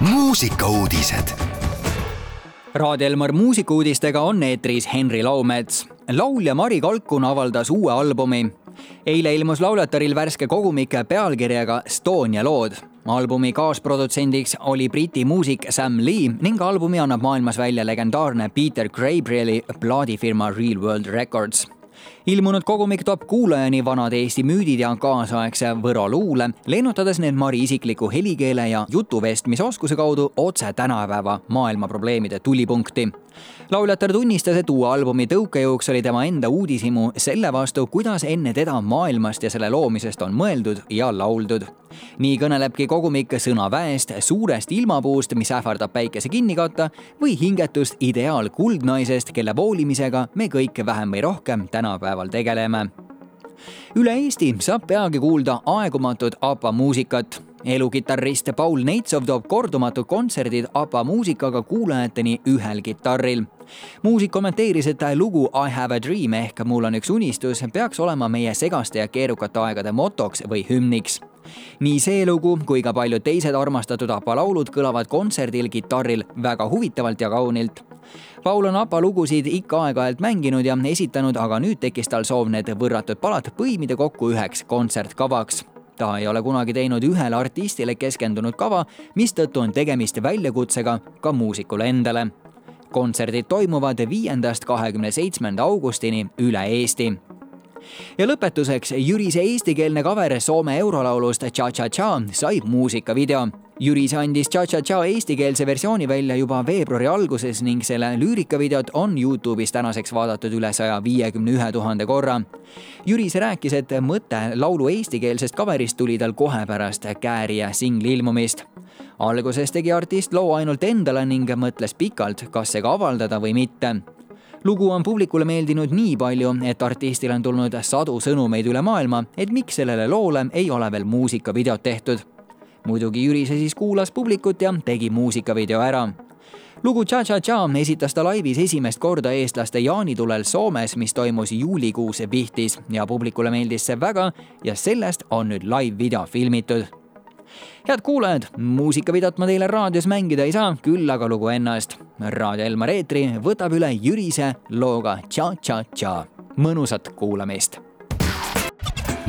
muusikauudised. Raadio Elmar muusikauudistega on eetris Henri Laumets. laulja Mari Kalkun avaldas uue albumi. eile ilmus lauljataril värske kogumik pealkirjaga Estonia lood. albumi kaasprodutsendiks oli Briti muusik Sam Lee ning albumi annab maailmas välja legendaarne Peter Gabrieli plaadifirma Real World Records ilmunud kogumik toob kuulajani vanad Eesti müüdid ja kaasaegse Võro luule, lennutades need Mari isikliku helikeele ja jutuvestmisoskuse kaudu otse tänapäeva maailma probleemide tulipunkti. lauljatar tunnistas, et uue albumi tõukejõuks oli tema enda uudishimu selle vastu, kuidas enne teda maailmast ja selle loomisest on mõeldud ja lauldud nii kõnelebki kogumik sõnaväest, suurest ilmapuust, mis ähvardab päikese kinni katta või hingetust ideaalkuldnaisest, kelle voolimisega me kõik vähem või rohkem tänapäeval tegeleme. üle Eesti saab peagi kuulda aegumatut APA muusikat elukitarrist Paul Neitsov toob kordumatud kontserdid ABBA muusikaga kuulajateni ühel kitarril. muusik kommenteeris, et lugu I have a dream ehk Mul on üks unistus peaks olema meie segaste ja keerukate aegade motoks või hümniks nii see lugu kui ka paljud teised armastatud ABBA laulud kõlavad kontserdil kitarril väga huvitavalt ja kaunilt. Paul on ABBA lugusid ikka aeg-ajalt mänginud ja esitanud, aga nüüd tekkis tal soov need võrratud palad põimida kokku üheks kontsertkavaks ta ei ole kunagi teinud ühele artistile keskendunud kava, mistõttu on tegemist väljakutsega ka muusikule endale. kontserdid toimuvad viiendast kahekümne seitsmenda augustini üle Eesti ja lõpetuseks Jürise eestikeelne cover Soome eurolaulust Cha-Cha-Cha sai muusikavideo Jüris andis Cha-Cha-Cha eestikeelse versiooni välja juba veebruari alguses ning selle lüürikavideot on Youtube'is tänaseks vaadatud üle saja viiekümne ühe tuhande korra. Jüris rääkis, et mõte laulu eestikeelsest cover'ist tuli tal kohe pärast Käärija singli ilmumist. alguses tegi artist loo ainult endale ning mõtles pikalt, kas see ka avaldada või mitte lugu on publikule meeldinud nii palju, et artistil on tulnud sadu sõnumeid üle maailma, et miks sellele loole ei ole veel muusikavideot tehtud. Muidugi Jürise siis kuulas publikut ja tegi muusikavideo ära. Lugu Cha Cha Cha esitas ta laivis esimest korda eestlaste jaanitulel Soomes, mis toimus juulikuus Pihtis. Ja publikule meeldis see väga ja sellest on nüüd live-video filmitud. Head kuulajad, muusikavideot ma teile raadios mängida ei saa, küll aga lugu ennast. raadio Elmar eetri võtab üle Jürise looga Cha Cha Cha. mõnusat kuulamist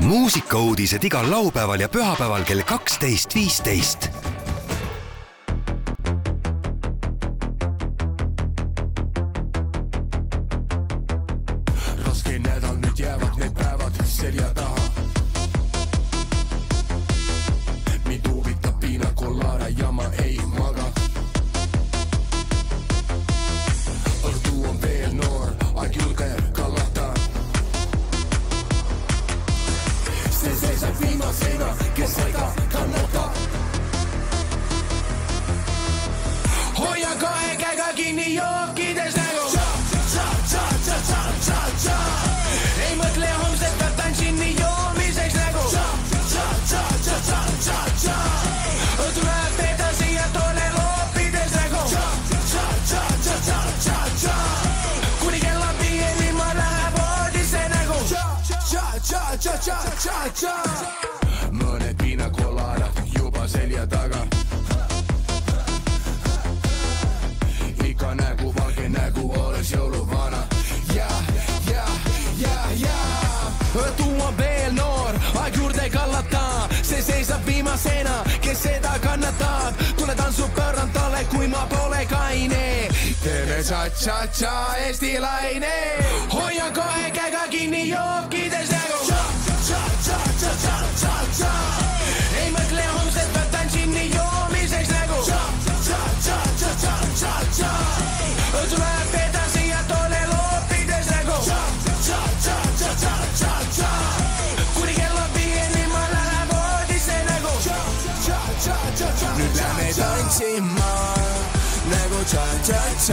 muusikauudised igal laupäeval ja pühapäeval kell kaksteist, viisteist raske nädal, nüüd jäävad need päevad selja taha. Mõned piinakoladad juba selja taga. ikka nägu valge nägu oleks jõuluvana. ja, ja, ja, ja õhtu on veel noor, aeg juurde kallata, see seisab viimasena, kes seda kannatab. tule tantsu pöörandale, kui ma pole kaine. teeme cha-cha-cha Eesti laine. hoian kahe käega kinni jookides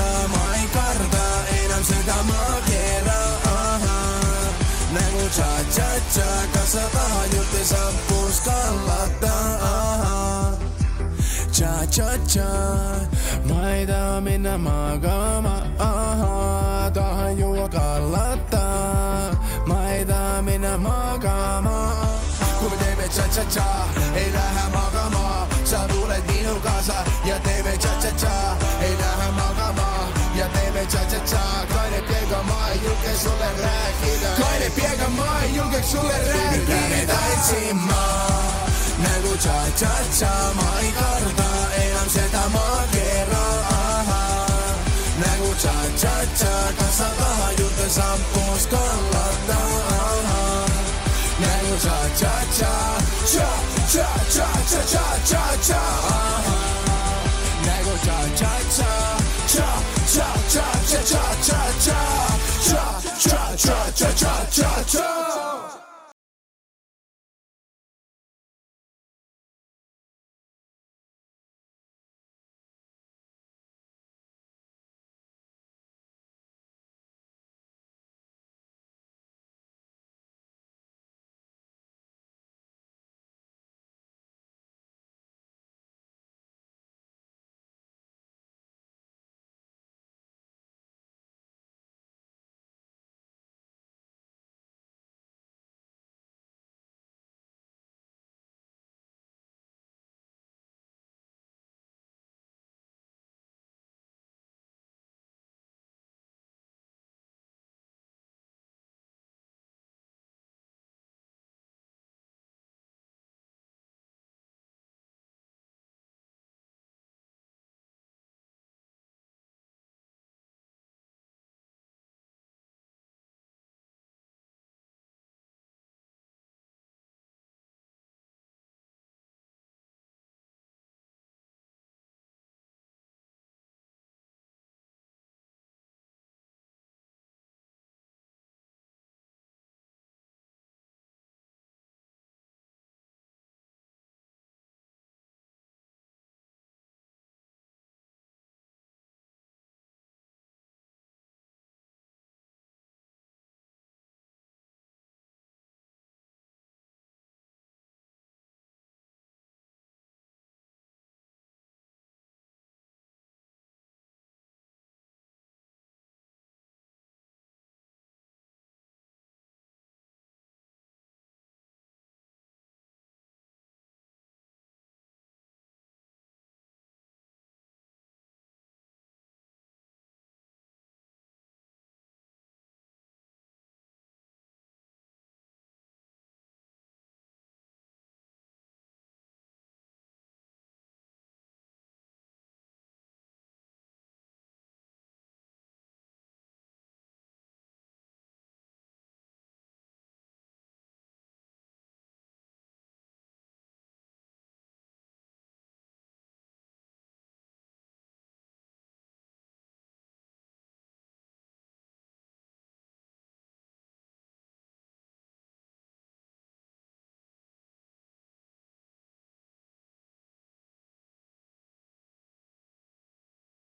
ma ei karda enam seda maakera. nagu cha-cha-cha, kas sa tahad juurde sappus kallata? Cha-cha-cha, ma ei taha minna magama, tahan juua kallata, ma ei taha minna magama. kui me teeme cha-cha-cha, ei lähe magama, sa tuled minu kaasa ja tša-tša-tša, kanepiega ma ei julge sulle rääkida. kanepiega ma ei julgeks sulle rääkida. me tantsime nagu tša-tša-tša, ma ei karda enam seda maakera, ahhaa. nagu tša-tša-tša, kas sa tahad juurde sampus kallata, ahhaa. nagu tša-tša-tša, tša-tša-tša-tša-tša-tša-tša, ahhaa. nagu tša-tša-tša, tša-tša-tša. cha cha cha cha cha cha cha cha cha cha cha cha cha